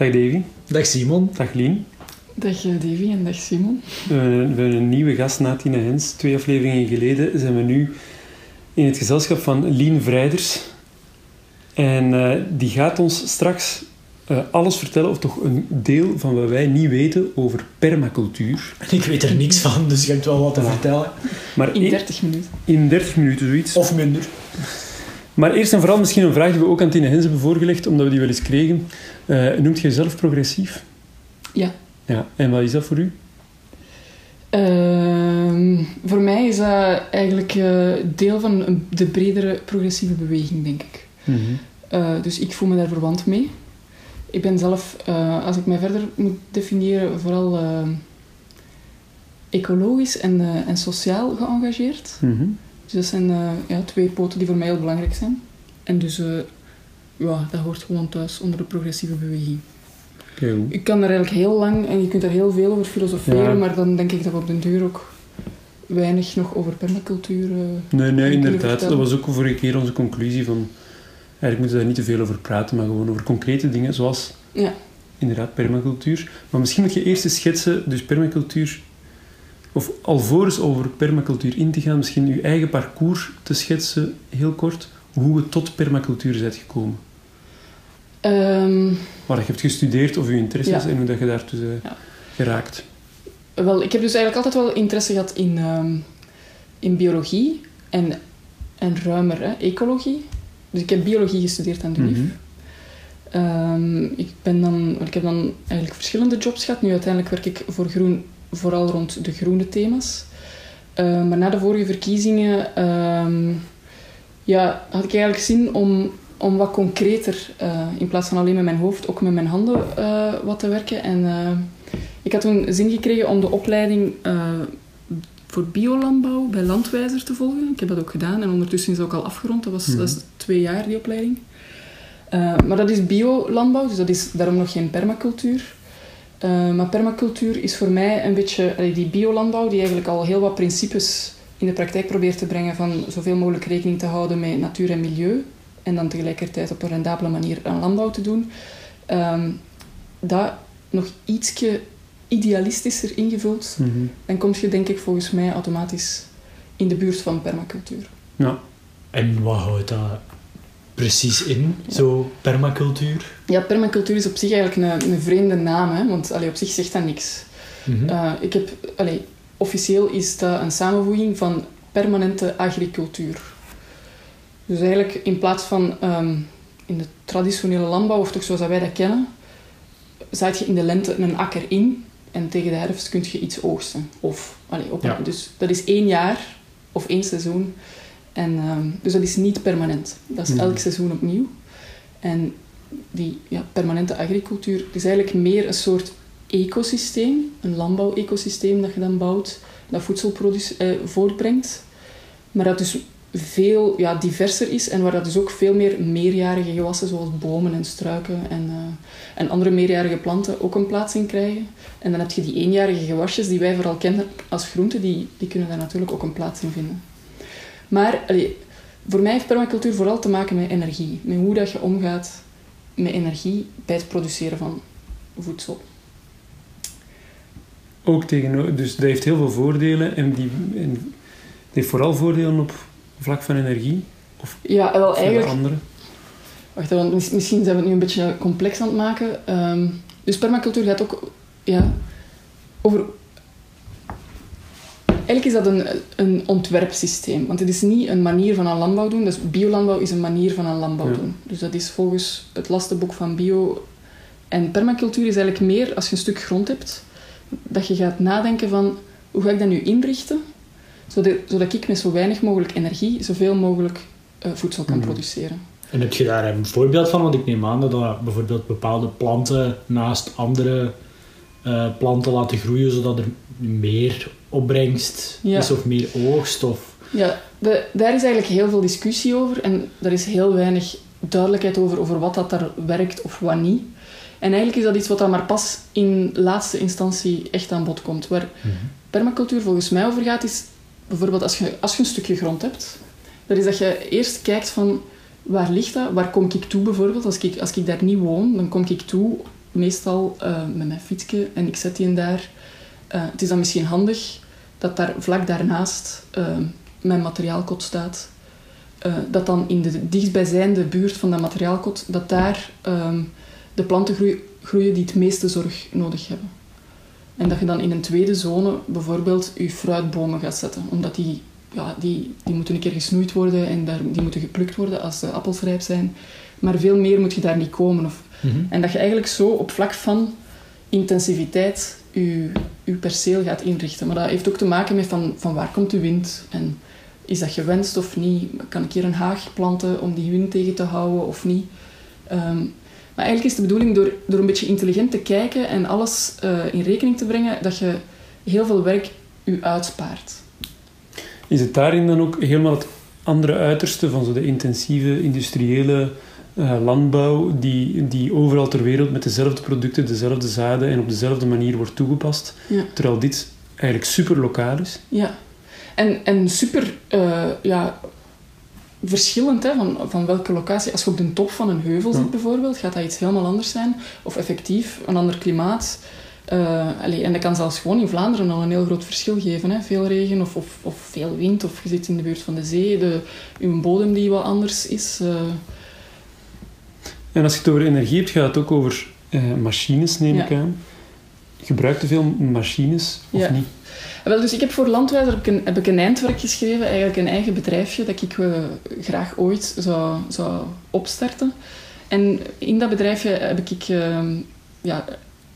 Dag Davy. Dag Simon. Dag Lien. Dag eh, Davy en dag Simon. We hebben een nieuwe gast na Tina Hens. Twee afleveringen geleden zijn we nu in het gezelschap van Lien Vrijders. En uh, die gaat ons straks uh, alles vertellen, of toch een deel van wat wij niet weten over permacultuur. Ik weet er niks van, dus je hebt wel wat te ja. vertellen. Maar in 30 minuten. In 30 minuten, zoiets. Of minder. Maar eerst en vooral misschien een vraag die we ook aan Tine Hens hebben voorgelegd, omdat we die wel eens kregen. Uh, noemt je jezelf progressief? Ja. ja. En wat is dat voor u? Uh, voor mij is dat eigenlijk uh, deel van de bredere progressieve beweging, denk ik. Mm -hmm. uh, dus ik voel me daar verwant mee. Ik ben zelf, als ik mij verder moet definiëren, vooral ecologisch en, en sociaal geëngageerd. Mm -hmm. Dus dat zijn ja, twee poten die voor mij heel belangrijk zijn. En dus, ja, dat hoort gewoon thuis onder de progressieve beweging. Okay, ik kan daar eigenlijk heel lang, en je kunt daar heel veel over filosoferen, ja. maar dan denk ik dat we op den duur ook weinig nog over permacultuur uh, Nee, nee, inderdaad. Dat was ook vorige keer onze conclusie van... Eigenlijk moeten we daar niet te veel over praten, maar gewoon over concrete dingen, zoals ja. inderdaad permacultuur. Maar misschien moet je eerst eens schetsen, dus permacultuur... Of alvorens over permacultuur in te gaan, misschien je eigen parcours te schetsen, heel kort, hoe we tot permacultuur bent gekomen. Um, Waar je hebt gestudeerd of je interesses Ja. en hoe dat je daartoe bent Ja. geraakt. wel, ik heb dus eigenlijk altijd wel interesse gehad in, ehm, in biologie en, en ruimer hè, ecologie. Dus ik heb biologie gestudeerd aan de UNIF. Mhm. Ehm, ik, ben dan, ik heb dan eigenlijk verschillende jobs gehad. Nu uiteindelijk werk ik voor groen, vooral rond de groene thema's. Eh, maar na de vorige verkiezingen ehm, ja, had ik eigenlijk zin om, om wat concreter, eh, in plaats van alleen met mijn hoofd, ook met mijn handen eh, wat te werken. En ik had toen zin gekregen om de opleiding voor biolandbouw bij Landwijzer te volgen. Ik heb dat ook gedaan en ondertussen is dat ook al afgerond. Dat was Mhm. dat is twee jaar, die opleiding. Maar dat is biolandbouw, dus dat is daarom nog geen permacultuur. Eh, maar permacultuur is voor mij een beetje allee, die biolandbouw, die eigenlijk al heel wat principes in de praktijk probeert te brengen van zoveel mogelijk rekening te houden met natuur en milieu en dan tegelijkertijd op een rendabele manier aan landbouw te doen. Ehm, dat nog ietsje idealistischer ingevuld, Mhm. dan kom je denk ik volgens mij automatisch in de buurt van permacultuur. Ja. En wat houdt dat precies in, zo permacultuur? Ja, permacultuur is op zich eigenlijk een, een vreemde naam, hè, want allee, op zich zegt dat niks. Mhm. Uh, ik heb, allee, officieel is dat een samenvoeging van permanente agricultuur. Dus eigenlijk in plaats van ehm, in de traditionele landbouw, of toch zoals wij dat kennen, zaait je in de lente een akker in en tegen de herfst kun je iets oogsten. Of, allee, op, Ja. Dus dat is één jaar of één seizoen. En, ehm, dus dat is niet permanent. Dat is elk seizoen opnieuw. En die ja, permanente agricultuur is eigenlijk meer een soort ecosysteem, een landbouw-ecosysteem dat je dan bouwt, dat voedsel eh, voortbrengt, maar dat dus veel ja, diverser is en waar dat dus ook veel meer meerjarige gewassen zoals bomen en struiken en, eh, en andere meerjarige planten ook een plaats in krijgen. En dan heb je die eenjarige gewasjes die wij vooral kennen als groenten, die, die kunnen daar natuurlijk ook een plaats in vinden. Maar allee, voor mij heeft permacultuur vooral te maken met energie, met hoe dat je omgaat met energie bij het produceren van voedsel. Ook tegen, dus dat heeft heel veel voordelen en, die, en het heeft vooral voordelen op vlak van energie Ja, wel of eigenlijk... andere. Wacht, want mis- misschien zijn we het nu een beetje complex aan het maken. Ehm, dus permacultuur gaat ook ja, over... Eigenlijk is dat een, een ontwerpsysteem. Want het is niet een manier van aan landbouw doen. Dus biolandbouw is een manier van aan landbouw Ja. doen. Dus dat is volgens het lastenboek van bio... En permacultuur is eigenlijk meer, als je een stuk grond hebt, dat je gaat nadenken van... Hoe ga ik dat nu inrichten? Zodat, zodat ik met zo weinig mogelijk energie zoveel mogelijk eh, voedsel kan Mhm. produceren. En heb je daar een voorbeeld van? Want ik neem aan dat bijvoorbeeld bepaalde planten naast andere eh, planten laten groeien, zodat er meer opbrengst Ja. is of meer oogst. Of... Ja, de- daar is eigenlijk heel veel discussie over en er is heel weinig duidelijkheid over, over wat dat daar werkt of wat niet. En eigenlijk is dat iets wat dan maar pas in laatste instantie echt aan bod komt. Waar permacultuur volgens mij over gaat, is bijvoorbeeld als je, als je een stukje grond hebt, dat is dat je eerst kijkt van waar ligt dat, waar kom ik toe bijvoorbeeld. Als ik, als ik daar niet woon, dan kom ik toe meestal eh, met mijn fietsje en ik zet die in daar. Eh, het is dan misschien handig dat daar vlak daarnaast eh, mijn materiaalkot staat. Dat dan in de dichtstbijzijnde buurt van dat materiaalkot, dat daar ehm, de planten groeien, groeien die het meeste zorg nodig hebben. En dat je dan in een tweede zone bijvoorbeeld je fruitbomen gaat zetten. Omdat die, ja, die, die moeten een keer gesnoeid worden en daar, die moeten geplukt worden als de appels rijp zijn. Maar veel meer moet je daar niet komen. Of, Mhm. en dat je eigenlijk zo op vlak van intensiviteit je, je perceel gaat inrichten. Maar dat heeft ook te maken met van, van waar komt de wind en is dat gewenst of niet? Kan ik hier een haag planten om die wind tegen te houden of niet? Ehm, maar eigenlijk is de bedoeling door, door een beetje intelligent te kijken en alles eh, in rekening te brengen, dat je heel veel werk u uitspaart. Is het daarin dan ook helemaal het andere uiterste van zo de intensieve industriële eh, landbouw die, die overal ter wereld met dezelfde producten, dezelfde zaden en op dezelfde manier wordt toegepast, Ja. terwijl dit eigenlijk super lokaal is? Ja. En, en super eh, ja, verschillend hè, van, van welke locatie. Als je op de top van een heuvel Ja. zit bijvoorbeeld, gaat dat iets helemaal anders zijn. Of effectief, een ander klimaat. Allee, en dat kan zelfs gewoon in Vlaanderen al een heel groot verschil geven. Hè. Veel regen of, of, of veel wind, of je zit in de buurt van de zee. De, uw bodem die wat anders is. En als je het over energie hebt, gaat het ook over eh, machines, neem Ja. ik aan. Gebruikt te veel machines of Ja. niet? Wel, dus ik heb voor Landwijzer heb ik, een, heb ik een eindwerk geschreven, eigenlijk een eigen bedrijfje dat ik eh, graag ooit zou, zou opstarten. En in dat bedrijfje heb ik, eh, ja,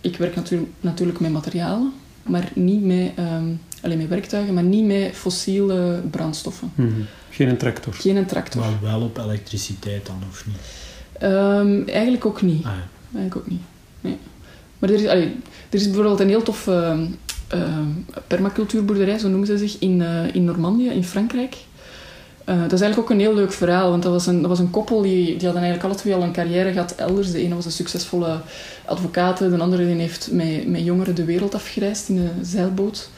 ik werk natuurlijk, natuurlijk met materialen, maar niet met, eh, alleen met werktuigen, maar niet met fossiele brandstoffen. Mhm. Geen een tractor. Geen een tractor. Maar wel op elektriciteit dan, of niet? Ehm, eigenlijk ook niet. Ah, ja. Eigenlijk ook niet. Nee. Maar er is, allee, er is bijvoorbeeld een heel toffe ehm, permacultuurboerderij, zo noemen ze zich, in, eh, in Normandië, in Frankrijk. Eh, dat is eigenlijk ook een heel leuk verhaal, want dat was een, dat was een koppel die, die hadden eigenlijk alle twee al een carrière gehad elders. De ene was een succesvolle advocaat, de andere die heeft met, met jongeren de wereld afgereisd in een zeilboot.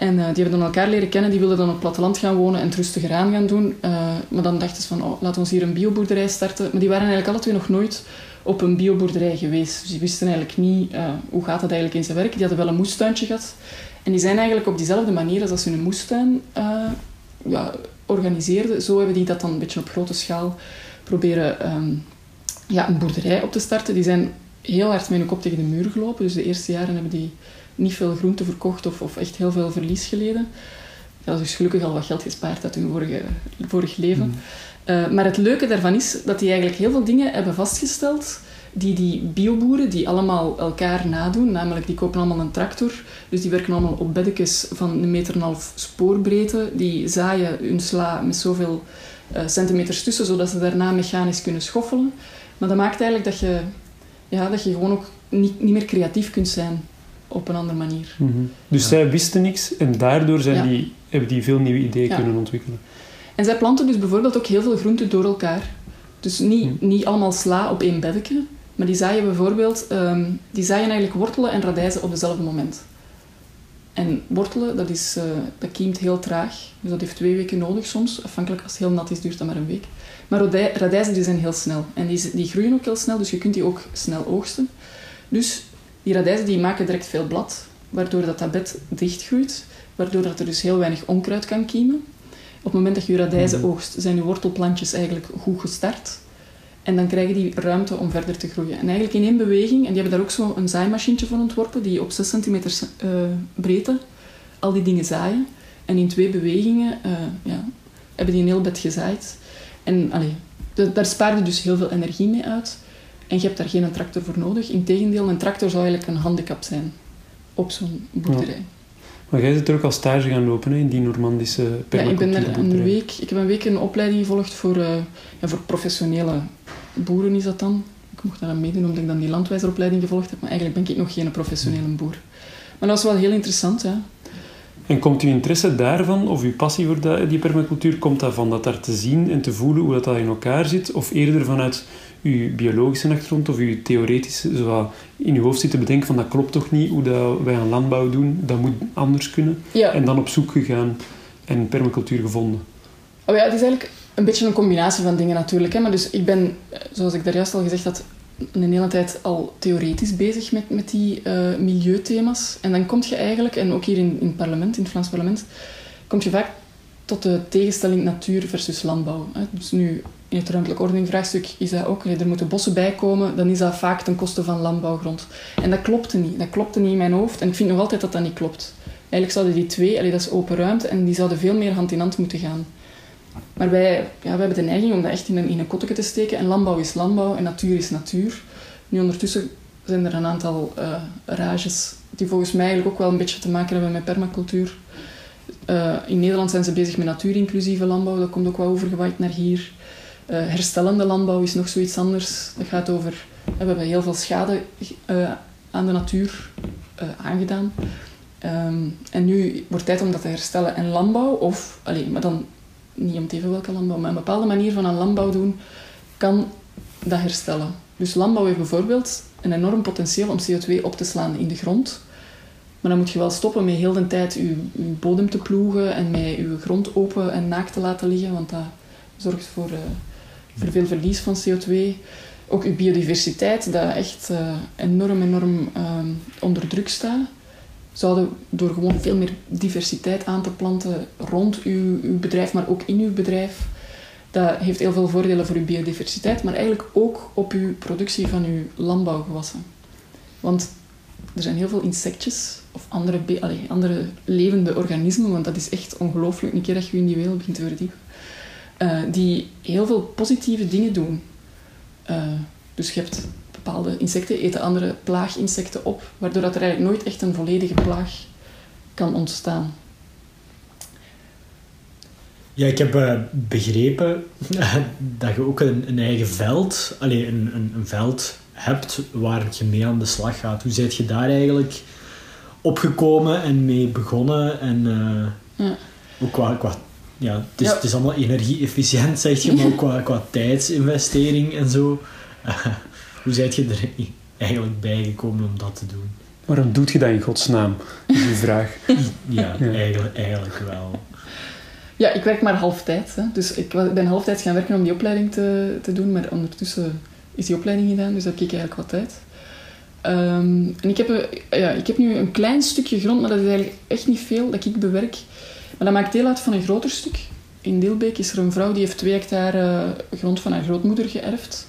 En eh, die hebben dan elkaar leren kennen, die wilden dan op het platteland gaan wonen en het rustiger aan gaan doen. Eh, maar dan dachten ze van, oh, laten we hier een bioboerderij starten. Maar die waren eigenlijk alle twee nog nooit op een bioboerderij geweest. Dus die wisten eigenlijk niet eh, hoe gaat dat eigenlijk in zijn werk. Die hadden wel een moestuintje gehad. En die zijn eigenlijk op diezelfde manier als dat ze hun moestuin ja, organiseerden, zo hebben die dat dan een beetje op grote schaal proberen ehm, ja, een boerderij op te starten. Die zijn heel hard met hun kop tegen de muur gelopen. Dus de eerste jaren hebben die niet veel groente verkocht of, of echt heel veel verlies geleden. Dat is dus gelukkig al wat geld gespaard uit hun vorige, vorig leven. Mhm. Uh, maar het leuke daarvan is dat die eigenlijk heel veel dingen hebben vastgesteld die die bioboeren, die allemaal elkaar nadoen, namelijk die kopen allemaal een tractor, dus die werken allemaal op beddekjes van een meter en een half spoorbreedte, die zaaien hun sla met zoveel uh, centimeters tussen, zodat ze daarna mechanisch kunnen schoffelen. Maar dat maakt eigenlijk dat je, ja, dat je gewoon ook niet, niet meer creatief kunt zijn op een andere manier. Mhm. Dus Ja. zij wisten niks en daardoor zijn Ja. die, hebben die veel nieuwe ideeën Ja. kunnen ontwikkelen. En zij planten dus bijvoorbeeld ook heel veel groenten door elkaar. Dus niet, Hm. niet allemaal sla op één beddeke, maar die zaaien bijvoorbeeld, ehm, die zaaien eigenlijk wortelen en radijzen op dezelfde moment. En wortelen, dat, is, eh, dat kiemt heel traag. Dus dat heeft twee weken nodig soms. Afhankelijk als het heel nat is, duurt dat maar een week. Maar radij- radijzen die zijn heel snel. En die, die groeien ook heel snel, dus je kunt die ook snel oogsten. Dus die radijzen die maken direct veel blad, waardoor dat, dat bed dichtgroeit. Waardoor dat er dus heel weinig onkruid kan kiemen. Op het moment dat je radijzen Mhm. oogst, zijn je wortelplantjes eigenlijk goed gestart. En dan krijgen die ruimte om verder te groeien. En eigenlijk in één beweging, en die hebben daar ook zo een zaaimachientje van ontworpen, die op 6 centimeter eh, breedte al die dingen zaaien. En in twee bewegingen eh, ja, hebben die een heel bed gezaaid. En allee, da- daar spaar je dus heel veel energie mee uit. En je hebt daar geen tractor voor nodig. Integendeel, een tractor zou eigenlijk een handicap zijn op zo'n boerderij. Maar jij zit er ook al stage gaan lopen hè, in die Normandische Ja, ik ben er een week, ik heb een week een opleiding gevolgd voor, eh, ja, voor professionele boeren is dat dan. Ik mocht daar aan meedoen omdat ik dan die landwijzeropleiding gevolgd heb, maar eigenlijk ben ik nog geen professionele boer. Maar dat was wel heel interessant, ja. En komt uw interesse daarvan, of uw passie voor die permacultuur, komt dat van dat daar te zien en te voelen hoe dat, dat in elkaar zit? Of eerder vanuit uw biologische achtergrond of uw theoretische, zo in uw hoofd zitten bedenken van dat klopt toch niet hoe dat wij aan landbouw doen, dat moet anders kunnen. Ja, En dan op zoek gegaan en permacultuur gevonden. oh ja, het is eigenlijk een beetje een combinatie van dingen natuurlijk. Hè. Maar dus ik ben, eh, zoals ik daar juist al gezegd had, een hele tijd al theoretisch bezig met, met die uh, milieuthema's. En dan kom je eigenlijk, en ook hier in, in het parlement, in het Vlaams parlement, kom je vaak tot de tegenstelling natuur versus landbouw. Hè. Dus nu, in het ruimtelijk ordening vraagstuk is dat ook, er moeten bossen bij komen, dan is dat vaak ten koste van landbouwgrond. En dat klopte niet. Dat klopte niet in mijn hoofd. En ik vind nog altijd dat dat niet klopt. Eigenlijk zouden die twee, dat is open ruimte, en die zouden veel meer hand in hand moeten gaan. Maar wij, ja, wij hebben de neiging om dat echt in een, in te steken. En landbouw is landbouw en natuur is natuur. Nu ondertussen zijn er een aantal uh, rages die volgens mij eigenlijk ook wel een beetje te maken hebben met permacultuur. Uh, in Nederland zijn ze bezig met natuurinclusieve landbouw. Dat komt ook wel overgewaaid naar hier. Uh, herstellende landbouw is nog zoiets anders. Dat gaat over... We hebben heel veel schade aan de natuur aangedaan. Um, en nu wordt tijd om dat te herstellen. En landbouw, of... Allez, maar dan niet om te even welke landbouw, maar een bepaalde manier van aan landbouw doen, kan dat herstellen. Dus landbouw heeft bijvoorbeeld een enorm potentieel om CO2 op te slaan in de grond. Maar dan moet je wel stoppen met heel de tijd je, bodem te ploegen en met je grond open en naakt te laten liggen, want dat zorgt voor veel verlies van CO2. Ook je biodiversiteit, dat echt uh, enorm, enorm uh, onder druk staat zouden door gewoon veel meer diversiteit aan te planten rond uw, uw bedrijf, maar ook in uw bedrijf, dat heeft heel veel voordelen voor uw biodiversiteit, maar eigenlijk ook op uw productie van uw landbouwgewassen. Want er zijn heel veel insectjes of andere, allez, andere levende organismen, want dat is echt ongelooflijk, een keer dat je in die wereld begint te verdiepen, uh, die heel veel positieve dingen doen. Uh, dus je hebt bepaalde insecten eten andere plaaginsecten op, waardoor dat er eigenlijk nooit echt een volledige plaag kan ontstaan. Ja, ik heb uh, begrepen dat je ook een, een eigen veld, alleen een, een, een, veld hebt waar je mee aan de slag gaat. Hoe zijt je daar eigenlijk opgekomen en mee begonnen? En uh, ja. ook qua, qua ja, het is, ja. het is allemaal energie-efficiënt, zeg je, maar ook qua, qua tijdsinvestering en zo. Hoe zijt je er eigenlijk bijgekomen om dat te doen? Waarom doet je dat in godsnaam? Is die vraag. ja, ja. Eigenlijk, eigenlijk wel. Ja, ik werk maar halftijd. Hè. Dus ik ben halftijd gaan werken om die opleiding te, te doen, maar ondertussen is die opleiding gedaan, dus heb ik eigenlijk wat tijd. Um, en ik heb, ja, ik heb nu een klein stukje grond, maar dat is eigenlijk echt niet veel dat ik bewerk. Maar dat maakt deel uit van een groter stuk. In Deelbeek is er een vrouw die heeft twee hectare grond van haar grootmoeder geërfd.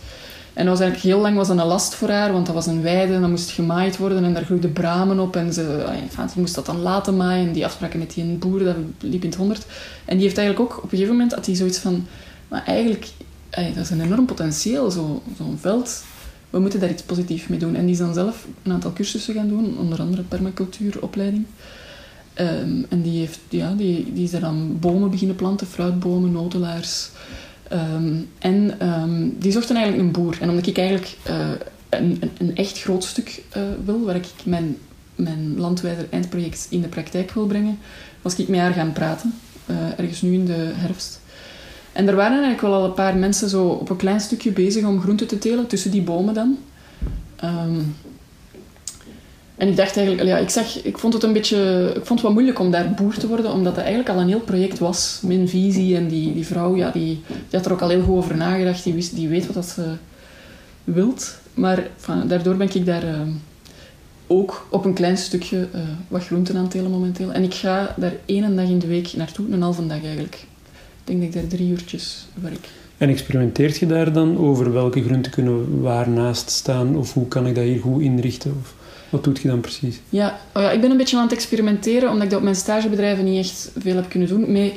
En dat was eigenlijk heel lang was een last voor haar, want dat was een weide en dan moest gemaaid worden en daar groeiden bramen op en ze, enfin, ze moest dat dan laten maaien. Die afspraken met die boer, dat liep in het honderd. En die heeft eigenlijk ook, op een gegeven moment had hij zoiets van, maar eigenlijk, dat is een enorm potentieel, zo'n zo veld. We moeten daar iets positiefs mee doen. En die is dan zelf een aantal cursussen gaan doen, onder andere permacultuuropleiding. Um, en die, heeft, ja, die, die is er dan bomen beginnen planten, fruitbomen, notelaars... Um, en um, die zochten eigenlijk een boer. En omdat ik eigenlijk uh, een, een, een, echt groot stuk uh, wil, waar ik mijn, mijn landwijzer eindproject in de praktijk wil brengen, was ik met haar gaan praten. Uh, ergens nu in de herfst. En er waren eigenlijk wel al een paar mensen zo op een klein stukje bezig om groenten te telen, tussen die bomen dan. Um, en ik dacht eigenlijk, ja, ik, zag, ik vond het een beetje, ik vond het wat moeilijk om daar boer te worden, omdat het eigenlijk al een heel project was. Mijn visie en die, die vrouw, ja, die, die had er ook al heel goed over nagedacht. Die, wist, die weet wat dat ze wilt. Maar van, daardoor ben ik daar uh, ook op een klein stukje uh, wat groenten aan telen momenteel. En ik ga daar één dag in de week naartoe, een halve dag eigenlijk. Ik denk dat ik daar drie uurtjes werk. En experimenteert je daar dan over welke groenten kunnen waar naast staan? Of hoe kan ik dat hier goed inrichten? Of? Wat doet je dan precies? Ja, oh ja, ik ben een beetje aan het experimenteren, omdat ik dat op mijn stagebedrijven niet echt veel heb kunnen doen, met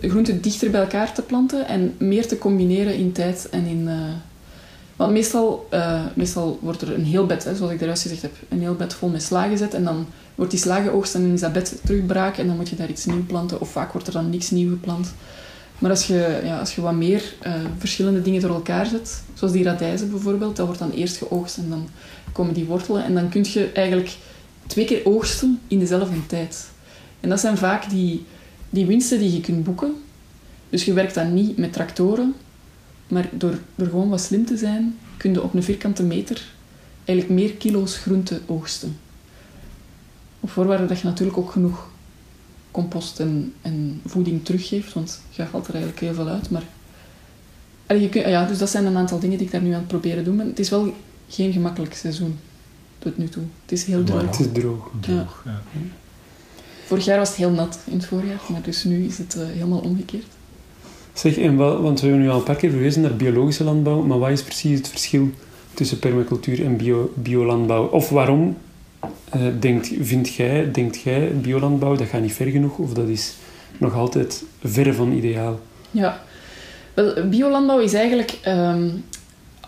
groenten, dichter bij elkaar te planten en meer te combineren in tijd en in... Uh... Want meestal, uh, meestal wordt er een heel bed, hè, zoals ik juist gezegd heb, een heel bed vol met sla gezet en dan wordt die sla geoogst en dan is dat bed terugbraak en dan moet je daar iets nieuws planten of vaak wordt er dan niks nieuw geplant. Maar als je, ja, als je wat meer uh, verschillende dingen door elkaar zet, zoals die radijzen bijvoorbeeld, dat wordt dan eerst geoogst en dan komen die wortelen. En dan kun je eigenlijk twee keer oogsten in dezelfde tijd. En dat zijn vaak die, die winsten die je kunt boeken. Dus je werkt dan niet met tractoren, maar door, gewoon wat slim te zijn, kun je op een vierkante meter eigenlijk meer kilo's groente oogsten. Op voorwaarde dat je natuurlijk ook genoeg compost en, voeding teruggeeft, want je haalt er eigenlijk heel veel uit. Maar je ja, dus dat zijn een aantal dingen die ik daar nu aan het proberen doen ben. Het is wel geen gemakkelijk seizoen tot nu toe. Het is heel droog. Het is droog. Droog, ja. Vorig jaar was het heel nat in het voorjaar, maar dus nu is het eh, helemaal omgekeerd. Zeg, en wel, want we hebben nu al een paar keer verwezen naar biologische landbouw, maar wat is precies het verschil tussen permacultuur en bio, biolandbouw? Of waarom eh, denkt, vindt jij, denkt jij, biolandbouw, dat gaat niet ver genoeg, of dat is nog altijd verre van ideaal? Ja, wel, biolandbouw is eigenlijk. ehm,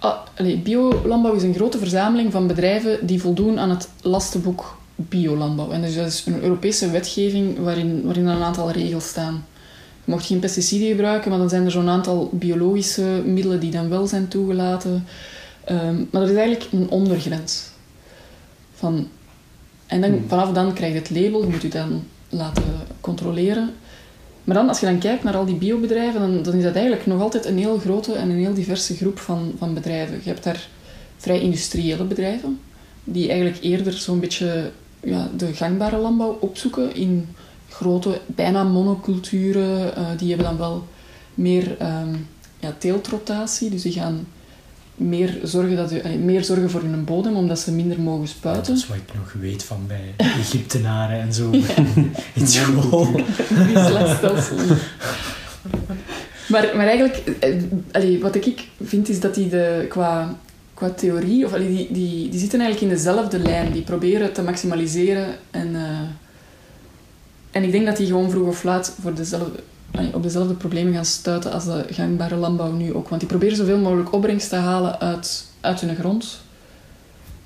allee, biolandbouw is een grote verzameling van bedrijven die voldoen aan het lastenboek biolandbouw. En dus dat is een Europese wetgeving waarin, waarin een aantal regels staan. Je mocht geen pesticiden gebruiken, maar dan zijn er zo'n aantal biologische middelen die dan wel zijn toegelaten. Ehm, maar dat is eigenlijk een ondergrens. Van, en dan, Hmm. vanaf dan krijg je het label, je moet je dan laten controleren. Maar dan, als je dan kijkt naar al die biobedrijven, dan, dan is dat eigenlijk nog altijd een heel grote en een heel diverse groep van, van bedrijven. Je hebt daar vrij industriële bedrijven, die eigenlijk eerder zo'n beetje ja, de gangbare landbouw opzoeken in grote, bijna monoculturen. Eh, die hebben dan wel meer ehm, ja, teeltrotatie, dus die gaan meer zorgen, dat, allee, meer zorgen voor hun bodem, omdat ze minder mogen Dat spuiten. is wat ik nog weet van bij Egyptenaren en zo in school. Die maar, maar eigenlijk, eh, allee, wat ik vind is dat die de, qua, qua theorie, of allee, die, die, die zitten eigenlijk in dezelfde lijn. Die proberen te maximaliseren. En, eh, en ik denk dat die gewoon vroeg of laat voor dezelfde, op dezelfde problemen gaan stuiten als de gangbare landbouw nu ook. Want die proberen zoveel mogelijk opbrengst te halen uit, uit hun grond.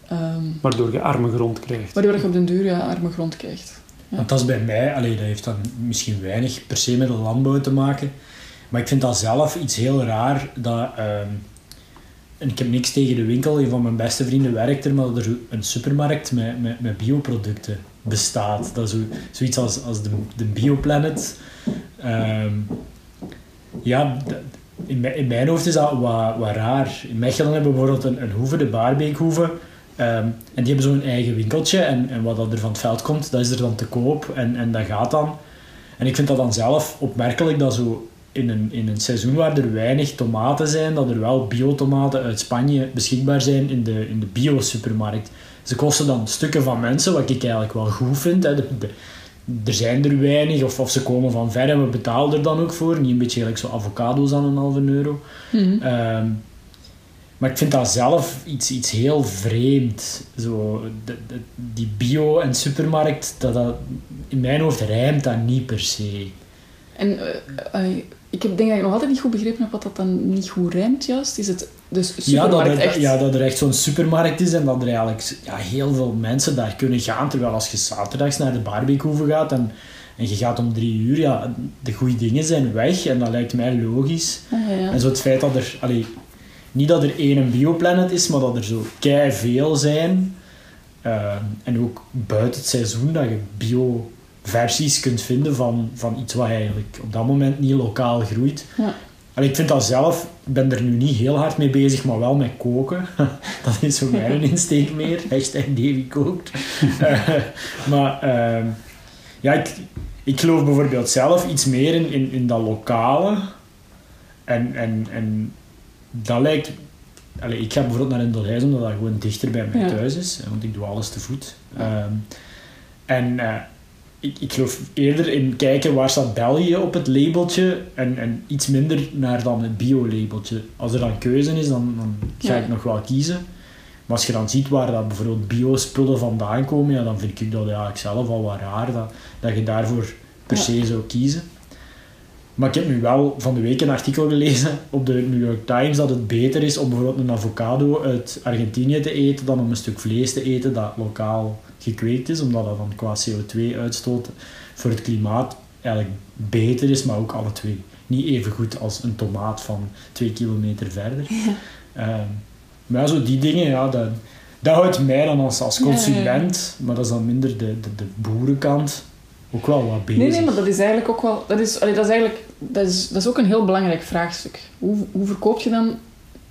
Ehm, Waardoor je arme grond krijgt. waardoor je op den duur ja, arme grond krijgt. Want dat is bij mij, allee, dat heeft dan misschien weinig per se met de landbouw te maken. Maar ik vind dat zelf iets heel raar. Dat, ehm, en ik heb niks tegen de winkel. Een van mijn beste vrienden werkt er, maar dat er zo een supermarkt met, met, met bioproducten bestaat. Dat is zo, zoiets als, als de, de Bioplanet. Ehm, ja, in, in mijn hoofd is dat wat, wat raar. In Mechelen hebben we bijvoorbeeld een, een hoeve, de Baarbeekhoeve. Ehm, en die hebben zo'n eigen winkeltje. En, en wat dat er van het veld komt, dat is er dan te koop. En, en dat gaat dan. En ik vind dat dan zelf opmerkelijk dat zo in een, in een seizoen waar er weinig tomaten zijn, dat er wel biotomaten uit Spanje beschikbaar zijn in de, in de bio-supermarkt. Ze kosten dan stukken van mensen, wat ik eigenlijk wel goed vind. Hè. De- de- er zijn er weinig, of, of ze komen van ver en we betalen er dan ook voor. Niet een beetje gelijk zo avocado's aan een halve euro. Mhm. Ehm, maar ik vind dat zelf iets, iets heel vreemd. Zo, de, de- die bio- en supermarkt, dat, dat, in mijn hoofd rijmt dat niet per se. En eh, eh, ik heb, denk dat ik nog altijd niet goed begrepen heb wat dat dan niet goed rijmt, juist. Is het dus Ja dat, supermarkt er, echt? ja, dat er echt zo'n supermarkt is en dat er eigenlijk ja, heel veel mensen daar kunnen gaan. Terwijl als je zaterdags naar de barbecuehoeve gaat en, en je gaat om drie uur, ja, de goede dingen zijn weg. En dat lijkt mij logisch. Ah, ja. En zo het feit dat er... Allee, niet dat er één bioplanet is, maar dat er zo kei veel zijn. Ehm, en ook buiten het seizoen dat je bio-versies kunt vinden van, van iets wat eigenlijk op dat moment niet lokaal groeit. Ja. Ik vind dat zelf... Ik ben er nu niet heel hard mee bezig, maar wel met koken. dat is zo mijn insteek meer. Hashtag Davy kookt. Eh, maar ehm, ja, ik, ik geloof bijvoorbeeld zelf iets meer in, in, in dat lokale. En, en, en dat lijkt... Allee, ik ga bijvoorbeeld naar Indolijs omdat dat gewoon dichter bij mij Ja. thuis is. Want ik doe alles te voet. Ehm, en eh, ik, ik geloof eerder in kijken waar staat België op het labeltje en, en iets minder naar dan het bio-labeltje. Als er dan keuze is, dan, dan ga Ja. ik nog wel kiezen. Maar als je dan ziet waar dat bijvoorbeeld bio-spullen vandaan komen, ja, dan vind ik dat ja, ik zelf al wat raar dat, dat je daarvoor per Ja. se zou kiezen. Maar ik heb nu wel van de week een artikel gelezen op de New York Times dat het beter is om bijvoorbeeld een avocado uit Argentinië te eten dan om een stuk vlees te eten dat lokaal gekweekt is, omdat dat dan qua CO2-uitstoot voor het klimaat eigenlijk beter is, maar ook alle twee niet even goed als een tomaat van twee kilometer verder. Ehm, maar ja, zo die dingen, ja, dat, dat houdt mij dan als, als ja, consument, maar dat is dan minder de, de, de boerenkant, ook wel wat bezig. Nee, nee, maar dat is eigenlijk ook wel... Dat is, allee, dat is eigenlijk... Dat is, dat is ook een heel belangrijk vraagstuk. Hoe, hoe verkoop je dan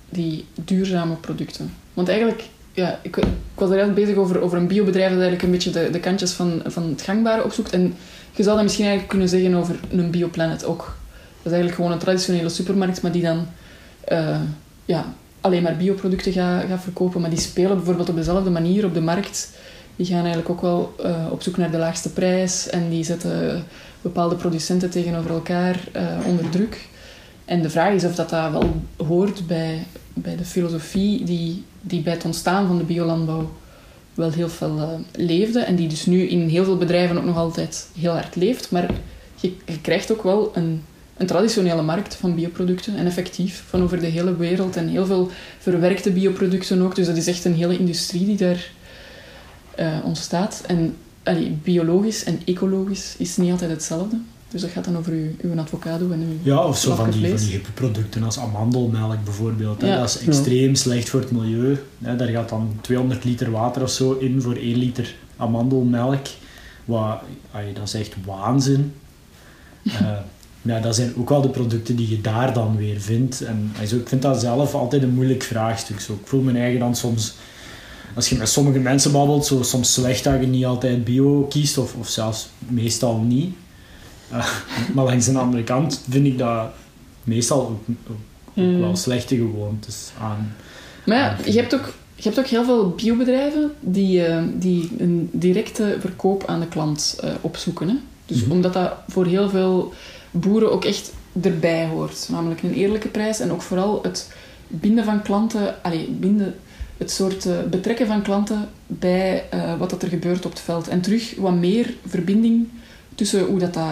die duurzame producten? Want eigenlijk... Ja, ik, ik was er bezig over, over een biobedrijf dat eigenlijk een beetje de, de kantjes van, van het gangbare opzoekt. En je zou dat misschien eigenlijk kunnen zeggen over een bioplanet ook. Dat is eigenlijk gewoon een traditionele supermarkt, maar die dan eh, ja, alleen maar bioproducten gaat, gaat verkopen. Maar die spelen bijvoorbeeld op dezelfde manier op de markt. Die gaan eigenlijk ook wel eh, op zoek naar de laagste prijs. En die zetten bepaalde producenten tegenover elkaar eh, onder druk. En de vraag is of dat, dat wel hoort bij, bij de filosofie die, die bij het ontstaan van de biolandbouw wel heel veel uh, leefde. En die dus nu in heel veel bedrijven ook nog altijd heel hard leeft. Maar je, krijgt ook wel een, een traditionele markt van bioproducten. En effectief, van over de hele wereld. En heel veel verwerkte bioproducten ook. Dus dat is echt een hele industrie die daar uh, ontstaat. En biologisch en ecologisch is niet altijd hetzelfde. Dus dat gaat dan over uw, uw avocado en uw Ja, of zo van die, van die producten als amandelmelk bijvoorbeeld. Ja. Dat is extreem ja. slecht voor het milieu. Daar gaat dan 200 liter water of zo in voor 1 liter amandelmelk. Wat, dat is echt waanzin. uh, ja, dat zijn ook wel de producten die je daar dan weer vindt. En also, ik vind dat zelf altijd een moeilijk vraagstuk. Zo, ik voel mijn eigen dan soms als je met sommige mensen babbelt, zo soms slecht dat je niet altijd bio kiest, of, of zelfs meestal niet. Uh, maar langs de andere kant vind ik dat meestal ook, ook, mm. wel slechte gewoontes aan. Maar ja, je hebt ook, je hebt ook heel veel biobedrijven die, uh, die een directe verkoop aan de klant uh, opzoeken. Hè? Dus mm -hmm. omdat dat voor heel veel boeren ook echt erbij hoort. Namelijk een eerlijke prijs en ook vooral het binden van klanten, allez, binden het soort uh, betrekken van klanten bij wat dat er gebeurt op het veld. En terug wat meer verbinding tussen hoe dat, dat,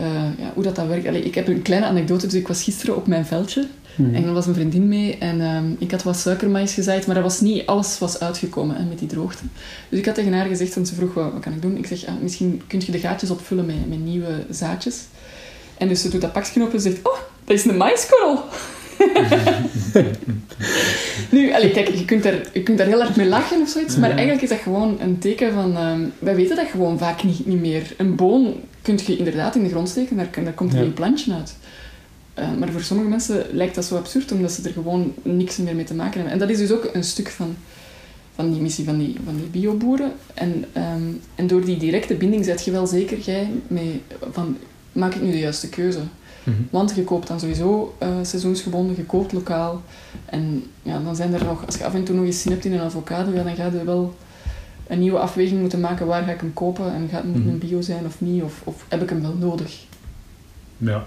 uh, ja, hoe dat, dat werkt. Allee, ik heb een kleine anekdote. Dus ik was gisteren op mijn veldje. Mm. En er was een vriendin mee. En um, ik had wat suikermais gezaaid. Maar dat was niet alles was uitgekomen hè, met die droogte. Dus ik had tegen haar gezegd, want ze vroeg wat, wat kan ik doen. Ik zeg, ja, misschien kun je de gaatjes opvullen met, met nieuwe zaadjes. En dus ze doet dat pakje op en zegt, oh, dat is een maiskorrel. nu, kijk, je kunt, er, je kunt daar heel hard mee lachen of zoiets, maar eigenlijk is dat gewoon een teken van... Uh, wij weten dat gewoon vaak niet, niet meer. Een boon kun je inderdaad in de grond steken, daar, daar komt er ja. een plantje uit. Uh, maar voor sommige mensen lijkt dat zo absurd, omdat ze er gewoon niks meer mee te maken hebben. En dat is dus ook een stuk van, van die missie van die, van die bioboeren. En, um, en door die directe binding zet je wel zeker jij mee van... Maak ik nu de juiste keuze? Mm -hmm. Want je koopt dan sowieso uh, seizoensgebonden, je koopt lokaal. En ja, dan zijn er nog, als je af en toe nog eens zin hebt in een avocado, ja, dan ga je wel een nieuwe afweging moeten maken. Waar ga ik hem kopen? En gaat het mm -hmm. een bio zijn of niet? Of, of heb ik hem wel nodig? Ja.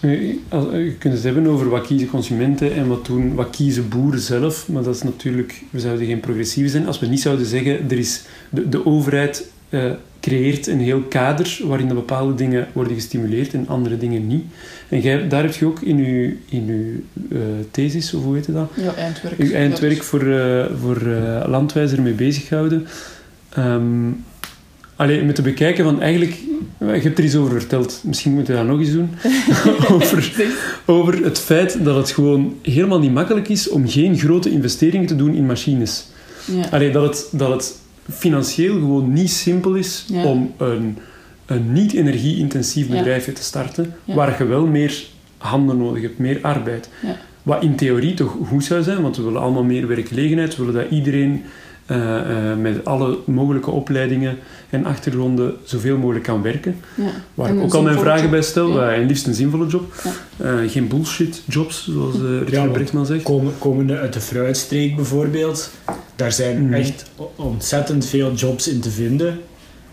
Je kunt het hebben over wat kiezen consumenten en wat, doen, wat kiezen boeren zelf. Maar dat is natuurlijk, we zouden geen progressief zijn als we niet zouden zeggen, er is de, de overheid uh, creëert een heel kader waarin bepaalde dingen worden gestimuleerd en andere dingen niet. En jij, daar heb je ook in je, in uw uh, thesis, of hoe heet dat? Ja, eindwerk. Uw eindwerk voor, uh, voor uh, Landwijzer mee bezig gehouden. Um, alleen met te bekijken van eigenlijk, je hebt er iets over verteld, misschien moeten we dat nog eens doen. over, over het feit dat het gewoon helemaal niet makkelijk is om geen grote investeringen te doen in machines. Ja. Allee, dat het, dat het financieel gewoon niet simpel is ja. om een, een niet-energie-intensief bedrijfje te starten, Ja. waar je wel meer handen nodig hebt, meer arbeid. Ja. Wat in theorie toch goed zou zijn, want we willen allemaal meer werkgelegenheid, we willen dat iedereen uh, uh, met alle mogelijke opleidingen en achtergronden zoveel mogelijk kan werken. Ja. Waar En ik ook al mijn vragen job. bij stel, Ja. en liefst een zinvolle job. Ja. Uh, geen bullshit jobs, zoals uh, Richard Brechtman zegt. Komen, komende uit de fruitstreek bijvoorbeeld, daar zijn Mhm. echt ontzettend veel jobs in te vinden.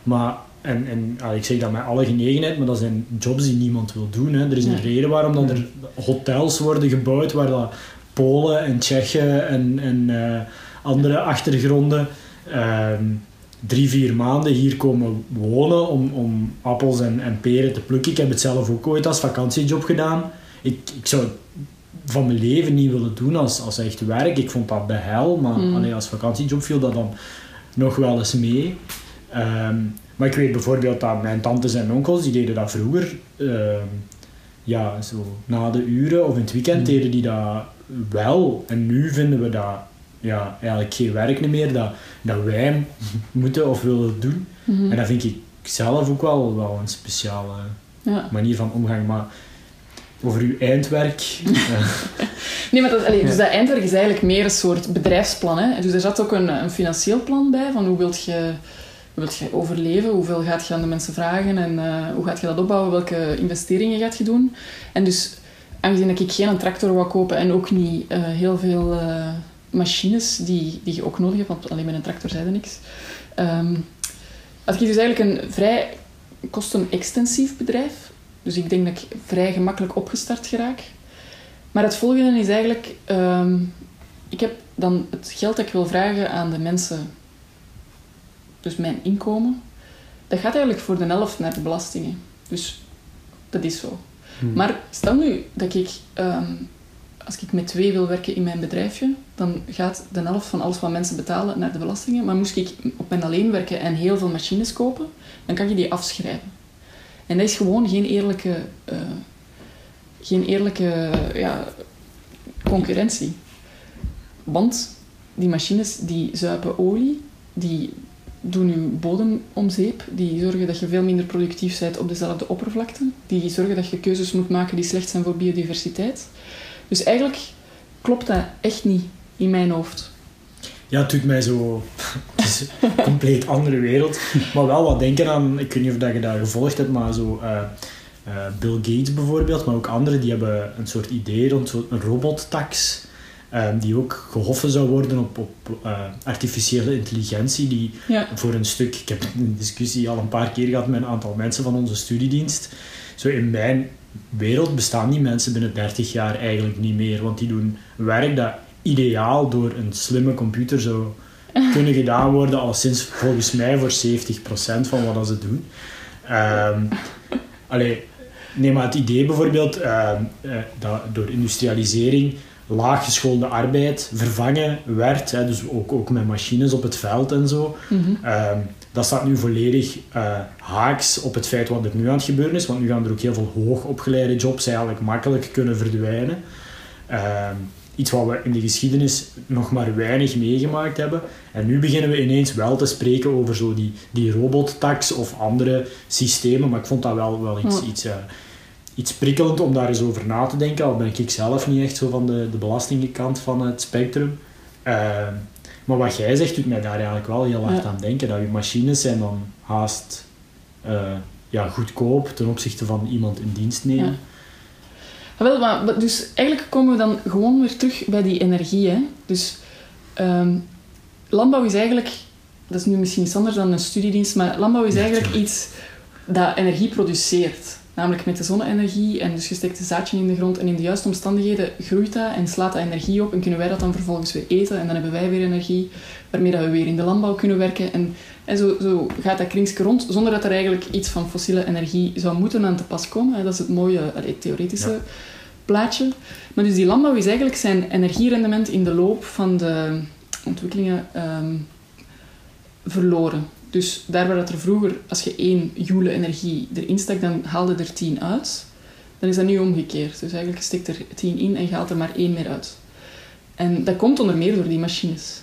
Maar, en, en ah, ik zeg dat met alle genegenheid, maar dat zijn jobs die niemand wil doen. Hè. Er is een Nee. reden waarom dat er hotels worden gebouwd waar dat Polen en Tsjechen en, en eh, andere achtergronden ehm, drie, vier maanden hier komen wonen om, om appels en, en peren te plukken. Ik heb het zelf ook ooit als vakantiejob gedaan. Ik, ik zou het van mijn leven niet willen doen als, als echt werk. Ik vond dat de hel, maar Mm. allee, als vakantiejob viel dat dan nog wel eens mee. Ehm, maar ik weet bijvoorbeeld dat mijn tantes en onkels, die deden dat vroeger, ehm, ja, zo na de uren of in het weekend Mm. deden die dat wel. En nu vinden we dat ja, eigenlijk geen werk meer, dat, dat wij moeten of willen doen. Mhm. En dat vind ik zelf ook wel, wel een speciale Ja. manier van omgang. Maar over uw eindwerk... Nee, maar dat, allee, dus dat eindwerk is eigenlijk meer een soort bedrijfsplan. Hè? Dus er zat ook een, een financieel plan bij, van hoe wilt je, wilt je overleven, hoeveel gaat je aan de mensen vragen en eh, hoe gaat je dat opbouwen, welke investeringen gaat je doen. En dus aangezien dat ik geen tractor wou kopen en ook niet eh, heel veel eh, machines die, die je ook nodig hebt, want alleen met een tractor er niks, um, had ik dus eigenlijk een vrij kostenextensief bedrijf. Dus ik denk dat ik vrij gemakkelijk opgestart geraak. Maar het volgende is eigenlijk... Ehm, ik heb dan het geld dat ik wil vragen aan de mensen, dus mijn inkomen, dat gaat eigenlijk voor de helft naar de belastingen. Dus dat is zo. Hmm. Maar stel nu dat ik, ehm, als ik met twee wil werken in mijn bedrijfje, dan gaat de helft van alles wat mensen betalen naar de belastingen. Maar moest ik op mijn alleen werken en heel veel machines kopen, dan kan je die afschrijven. En dat is gewoon geen eerlijke, uh, geen eerlijke ja, concurrentie. Want die machines die zuipen olie, die doen je bodem die zorgen dat je veel minder productief bent op dezelfde oppervlakte, die zorgen dat je keuzes moet maken die slecht zijn voor biodiversiteit. Dus eigenlijk klopt dat echt niet in mijn hoofd. Ja, het doet mij zo... Een compleet andere wereld. Maar wel wat denken aan... Ik weet niet of je dat gevolgd hebt, maar zo... Uh, Bill Gates bijvoorbeeld, maar ook anderen, die hebben een soort idee rond een robottax. Um, die ook gehoffen zou worden op, op uh, artificiële intelligentie. Die voor een stuk... Ik heb een discussie al een paar keer gehad met een aantal mensen van onze studiedienst. Zo in mijn wereld bestaan die mensen binnen 30 jaar eigenlijk niet meer. Want die doen werk dat ideaal door een slimme computer zou kunnen gedaan worden, al sinds volgens mij voor 70% van wat ze doen. Um, allee, neem maar het idee bijvoorbeeld uh, dat door industrialisering laaggeschoolde arbeid vervangen werd, hè, dus ook, ook met machines op het veld en zo. Mm dat staat nu volledig uh, haaks op het feit wat er nu aan het gebeuren is, want nu gaan er ook heel veel hoogopgeleide jobs eigenlijk makkelijk kunnen verdwijnen. Uh, iets wat we in de geschiedenis nog maar weinig meegemaakt hebben. En nu beginnen we ineens wel te spreken over zo die, die robottax of andere systemen, maar ik vond dat wel, wel iets, iets, uh, iets prikkelend om daar eens over na te denken, al ben ik zelf niet echt zo van de, de belastingkant van het spectrum. Uh, maar wat jij zegt doet mij daar eigenlijk wel heel hard aan denken, dat je machines zijn dan haast uh, ja, goedkoop ten opzichte van iemand in dienst nemen. Ja. Wel, maar, dus eigenlijk komen we dan gewoon weer terug bij die energie. Hè? Dus um, landbouw is eigenlijk, dat is nu misschien iets anders dan een studiedienst, maar landbouw is eigenlijk iets dat energie produceert. Namelijk met de zonne-energie en dus je steekt een zaadje in de grond en in de juiste omstandigheden groeit dat en slaat dat energie op en kunnen wij dat dan vervolgens weer eten en dan hebben wij weer energie waarmee dat we weer in de landbouw kunnen werken en, en zo, zo gaat dat kringske rond zonder dat er eigenlijk iets van fossiele energie zou moeten aan te pas komen. Dat is het mooie theoretische plaatje. Maar dus die landbouw is eigenlijk zijn energierendement in de loop van de ontwikkelingen um, verloren. Dus daar waar dat er vroeger, als je 1 joule energie erin stak, dan haalde er 10 uit. Dan is dat nu omgekeerd. Dus eigenlijk steekt er 10 in en je haalt er maar 1 meer uit. En dat komt onder meer door die machines.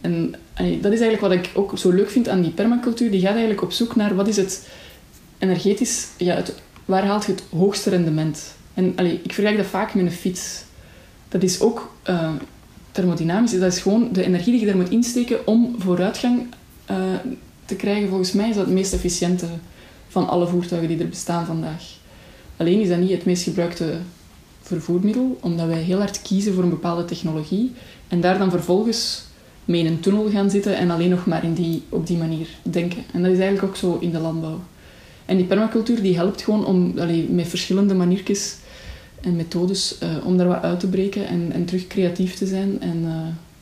En dat is eigenlijk wat ik ook zo leuk vind aan die permacultuur. Die gaat eigenlijk op zoek naar wat is het energetisch... Ja, het, waar haalt je het hoogste rendement? En allee, ik vergelijk dat vaak met een fiets. Dat is ook uh, thermodynamisch. Dat is gewoon de energie die je daar moet insteken om vooruitgang uh, te krijgen, volgens mij is dat het meest efficiënte van alle voertuigen die er bestaan vandaag. Alleen is dat niet het meest gebruikte vervoermiddel, omdat wij heel hard kiezen voor een bepaalde technologie en daar dan vervolgens mee in een tunnel gaan zitten en alleen nog maar in die, op die manier denken. En dat is eigenlijk ook zo in de landbouw. En die permacultuur die helpt gewoon om met verschillende maniertjes en methodes uh, om daar wat uit te breken en, en terug creatief te zijn en, uh,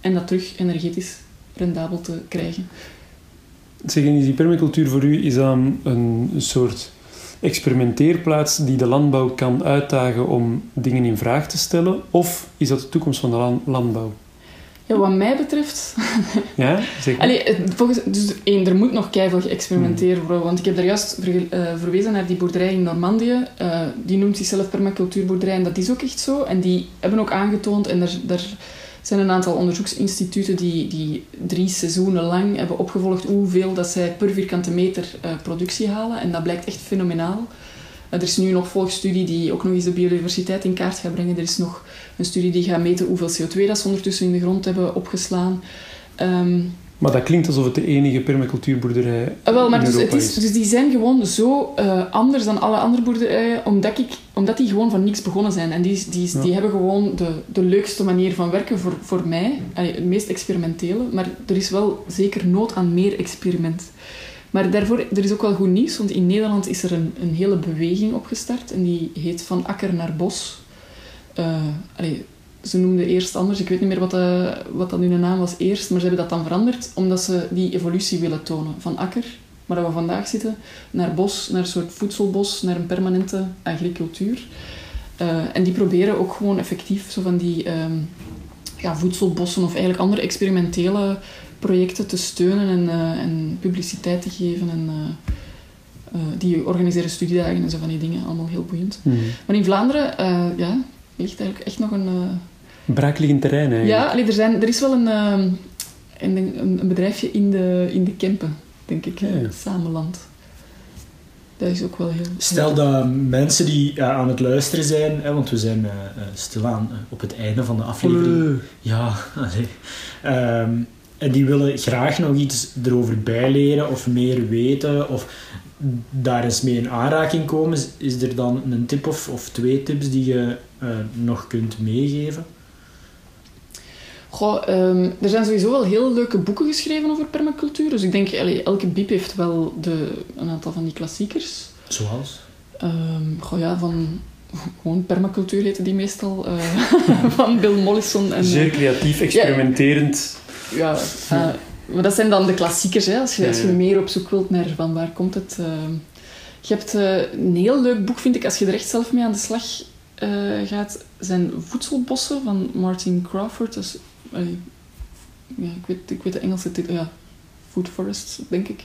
en dat terug energetisch rendabel te krijgen. Zeg, is die permacultuur voor u is dan een soort experimenteerplaats die de landbouw kan uitdagen om dingen in vraag te stellen? Of is dat de toekomst van de landbouw? Ja, wat mij betreft... ja, zeker. Allee, volgens, dus één, er moet nog keihard geëxperimenteerd hmm. worden. Want ik heb daar juist ver, uh, verwezen naar die boerderij in Normandië. Uh, die noemt zichzelf permacultuurboerderij en dat is ook echt zo. En die hebben ook aangetoond, en daar, daar zijn een aantal onderzoeksinstituten die, die drie seizoenen lang hebben opgevolgd hoeveel dat zij per vierkante meter uh, productie halen. En dat blijkt echt fenomenaal. Uh, er is nu nog volgstudie die ook nog eens de biodiversiteit in kaart gaat brengen. Er is nog een studie die gaat meten hoeveel CO2 dat ze ondertussen in de grond hebben opgeslaan. Um, Maar dat klinkt alsof het de enige permacultuurboerderij Ah, wel, maar in dus, Europa het is, is. dus die zijn gewoon zo eh, anders dan alle andere boerderijen, omdat, ik, omdat die gewoon van niks begonnen zijn. En die, die, Ja. die hebben gewoon de, de leukste manier van werken voor, voor mij. Allee, het meest experimentele. Maar er is wel zeker nood aan meer experiment. Maar daarvoor, er is ook wel goed nieuws, want in Nederland is er een, een hele beweging opgestart. En die heet Van Akker naar Bos. Eh, allee, ze noemden eerst anders, ik weet niet meer wat, eh, wat dat nu de naam was eerst, maar ze hebben dat dan veranderd omdat ze die evolutie willen tonen. Van akker, waar we vandaag zitten, naar bos, naar een soort voedselbos, naar een permanente agricultuur. Eh, en die proberen ook gewoon effectief zo van die ehm, ja, voedselbossen of eigenlijk andere experimentele projecten te steunen en, eh, en publiciteit te geven. En, die organiseren studiedagen en zo van die dingen, allemaal heel boeiend. Mhm. Maar in Vlaanderen, ja, ligt eigenlijk echt nog een... Braakliggend terrein eigenlijk. ja, allee, er, zijn, er is wel een, ehm, een, een, een bedrijfje in de, in de Kempen, denk ik. Ja, ja. Samenland. Dat is ook wel heel... Stel dat mensen die eh, aan het luisteren zijn, hè, want we zijn eh, eh, stilaan op het einde van de aflevering. Ja, allee. Ehm, en die willen graag nog iets erover bijleren of meer weten of daar eens mee in aanraking komen. Is- Is er dan een tip of, of twee tips die je eh, nog kunt meegeven? Goh, ehm, er zijn sowieso wel heel leuke boeken geschreven over permacultuur. Dus ik denk, allee, elke biep heeft wel de, een aantal van die klassiekers. Zoals? Ehm goh, ja, van... Gewoon permacultuur heten die meestal. eh, van Bill Mollison. En, Zeer creatief, experimenterend. Ja, eh, maar dat zijn dan de klassiekers, hè, als, je, Ja, als je ja. meer op zoek wilt naar van waar komt het. eh. je hebt eh, een heel leuk boek, vind ik, als je er echt zelf mee aan de slag gaat. zijn Voedselbossen van Martin Crawford. Dat is, ja, ik, weet, ik weet de Engelse titel, ja, Food Forests, denk ik.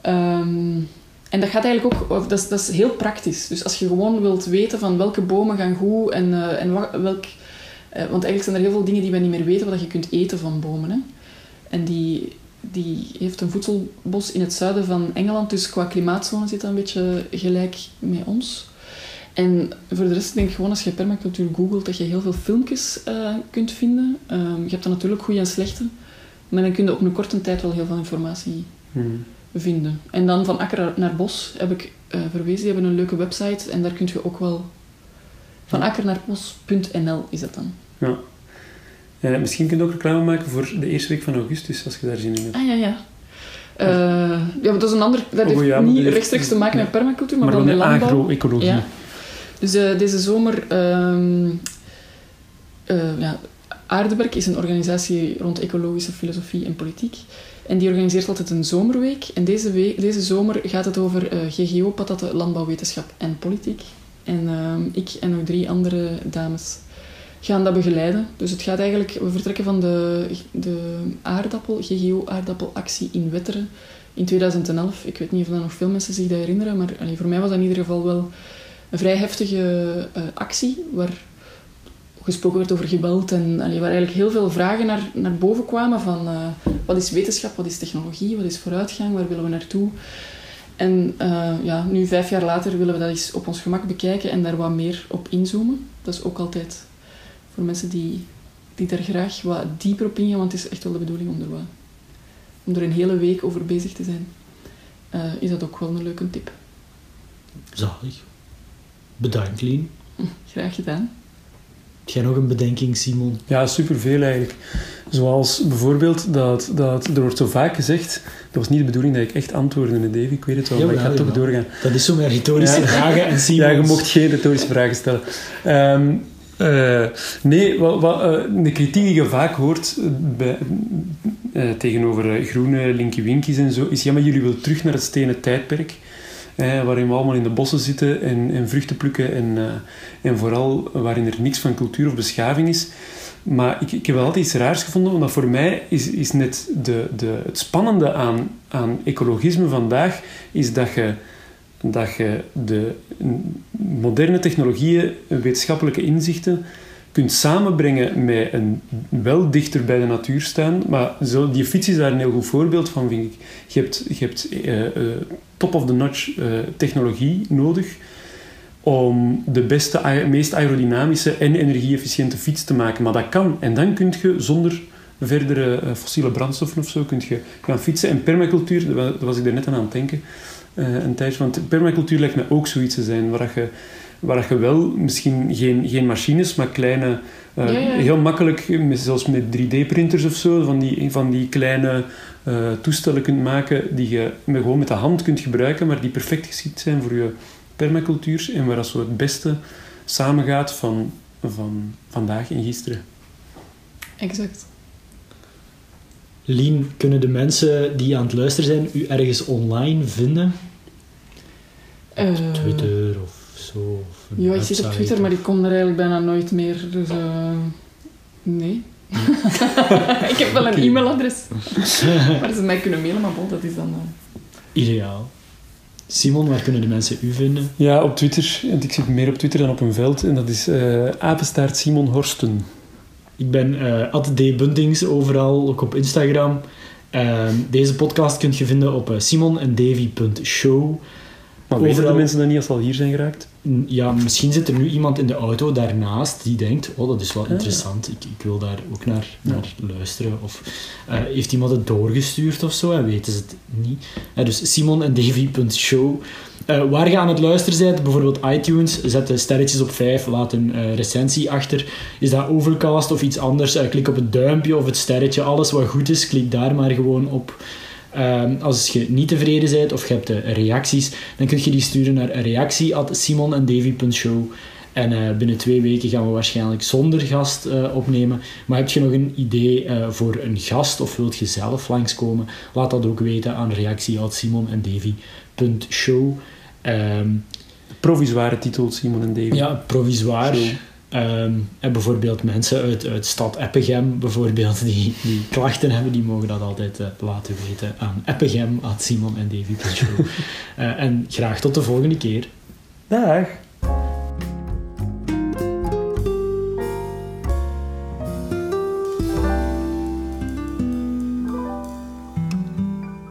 Ehm, en dat gaat eigenlijk ook, dat is, dat is heel praktisch. Dus als je gewoon wilt weten van welke bomen gaan goed en, eh, en welk... eh, want eigenlijk zijn er heel veel dingen die we niet meer weten wat je kunt eten van bomen. Hè? En die, die heeft een voedselbos in het zuiden van Engeland, dus qua klimaatzone zit dat een beetje gelijk met ons. En voor de rest denk ik gewoon als je permacultuur googelt dat je heel veel filmpjes eh, kunt vinden. Ehm, je hebt dan natuurlijk goede en slechte, maar dan kun je op een korte tijd wel heel veel informatie Mhm. vinden. En dan van akker naar bos heb ik eh, verwezen. Die hebben een leuke website en daar kun je ook wel... Van akker naar bos.nl is dat dan. Ja. Eh, misschien kun je ook reclame maken voor de eerste week van augustus, als je daar zin in hebt. Ah ja, ja. Eh, ja, maar dat is een ander... Dat Oh, heeft ja, niet heeft- rechtstreeks te maken met permacultuur, maar, Maar wel met landbouw. agro-ecologie. Ja. Dus eh, deze zomer... eh, ja, Aardeberg is een organisatie rond ecologische filosofie en politiek. En die organiseert altijd een zomerweek. En deze, week, deze zomer gaat het over eh, GGO, patatten, landbouwwetenschap en politiek. En ehm, ik en nog drie andere dames gaan dat begeleiden. Dus het gaat eigenlijk... We vertrekken van de, de aardappel, GGO-aardappelactie in Wetteren in 2011. Ik weet niet of dat nog veel mensen zich dat herinneren, maar voor mij was dat in ieder geval wel een vrij heftige eh, actie, waar gesproken werd over geweld en waar eigenlijk heel veel vragen naar, naar boven kwamen van eh, wat is wetenschap, wat is technologie, wat is vooruitgang, waar willen we naartoe. En eh, ja, nu vijf jaar later willen we dat eens op ons gemak bekijken en daar wat meer op inzoomen. Dat is ook altijd voor mensen die, die daar graag wat dieper op ingaan, want het is echt wel de bedoeling om er, wat, om er een hele week over bezig te zijn. Is dat ook wel een leuke tip. Zalig. Bedankt, Lien. Graag gedaan. Heb jij nog een bedenking, Simon? Ja, superveel eigenlijk. Zoals bijvoorbeeld dat, dat er wordt zo vaak gezegd, dat was niet de bedoeling dat ik echt antwoordde, Davy, ik weet het wel, maar ik ga toch doorgaan. Dat is zo met retorische Ja. vragen en Simon. Ja, je mocht geen retorische vragen stellen. Ehm, eh, nee, wat, wat, eh, de kritiek die je vaak hoort eh, bij, eh, tegenover groene linky winkies en zo, is ja, maar jullie willen terug naar het stenen tijdperk. Eh, waarin we allemaal in de bossen zitten en, en vruchten plukken en, eh, en vooral waarin er niks van cultuur of beschaving is. Maar ik, ik heb wel altijd iets raars gevonden, want voor mij is, is net de, de, het spannende aan, aan ecologisme vandaag, is dat je, dat je de moderne technologieën, wetenschappelijke inzichten, kunt samenbrengen met een wel dichter bij de natuur staan. Maar zo, die fiets is daar een heel goed voorbeeld van, vind ik. Je hebt, je hebt eh, eh, top-of-the-notch eh, technologie nodig om de beste, meest aerodynamische en energie-efficiënte fiets te maken. Maar dat kan. En dan kun je zonder verdere fossiele brandstoffen of zo kunt je gaan fietsen. En permacultuur, daar was ik er net aan aan het denken, een tijdje. Want permacultuur lijkt me ook zoiets te zijn, waar je, waar je wel misschien geen, geen machines, maar kleine... eh, Ja, ja. Heel makkelijk, met- zelfs met 3D-printers of zo, van die, van die kleine eh, toestellen kunt maken die je met, gewoon met de hand kunt gebruiken, maar die perfect geschikt zijn voor je permacultuur en waar dat zo het beste samengaat van, van vandaag en gisteren. Exact. Lien, kunnen de mensen die aan het luisteren zijn u ergens online vinden? Eh, Twitter of zo? Of een Ja, ik zit op Twitter, maar ik kom er eigenlijk bijna nooit meer. Dus eh, nee. ik heb wel een e-mailadres. Waar ze mij kunnen mailen, maar bon, dat is dan... eh, Ideaal. Simon, waar kunnen de mensen u vinden? Ja, op Twitter. Want ik zit meer op Twitter dan op een veld. En dat is eh apenstaart Simon Horsten. Ik ben eh at dbuntings overal, ook op Instagram. Ehm, deze podcast kun je vinden op uh, simonendavy.show. Maar Overal- de mensen dat niet als al hier zijn geraakt? Ja, misschien zit er nu iemand in de auto daarnaast die denkt, oh, dat is wel Ah. interessant, ik, ik wil daar ook naar, naar luisteren. Of eh, heeft iemand het doorgestuurd of zo en weten ze het niet. Eh, dus simonendavy.show. Eh waar je aan het luisteren bent, bijvoorbeeld iTunes, zet de sterretjes op 5, laat een recensie achter. Is dat Overcast of iets anders, klik op het duimpje of het sterretje, alles wat goed is, klik daar maar gewoon op. Ehm, als je niet tevreden bent of je hebt eh, reacties, dan kun je die sturen naar reactie.simonendavy.show. En eh, binnen twee weken gaan we waarschijnlijk zonder gast eh, opnemen. Maar heb je nog een idee voor een gast of wilt je zelf langskomen? Laat dat ook weten aan reactie.simonendavy.show. Ehm Provisoire titel Simon en Davy. ja, provisoir. Show. Ehm, en bijvoorbeeld mensen uit, uit stad Eppegem, bijvoorbeeld, die, die klachten hebben, die mogen dat altijd eh, laten weten aan eppegem.simonendavy.show. Eh en graag tot de volgende keer. Dag!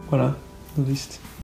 Voilà, dat is het.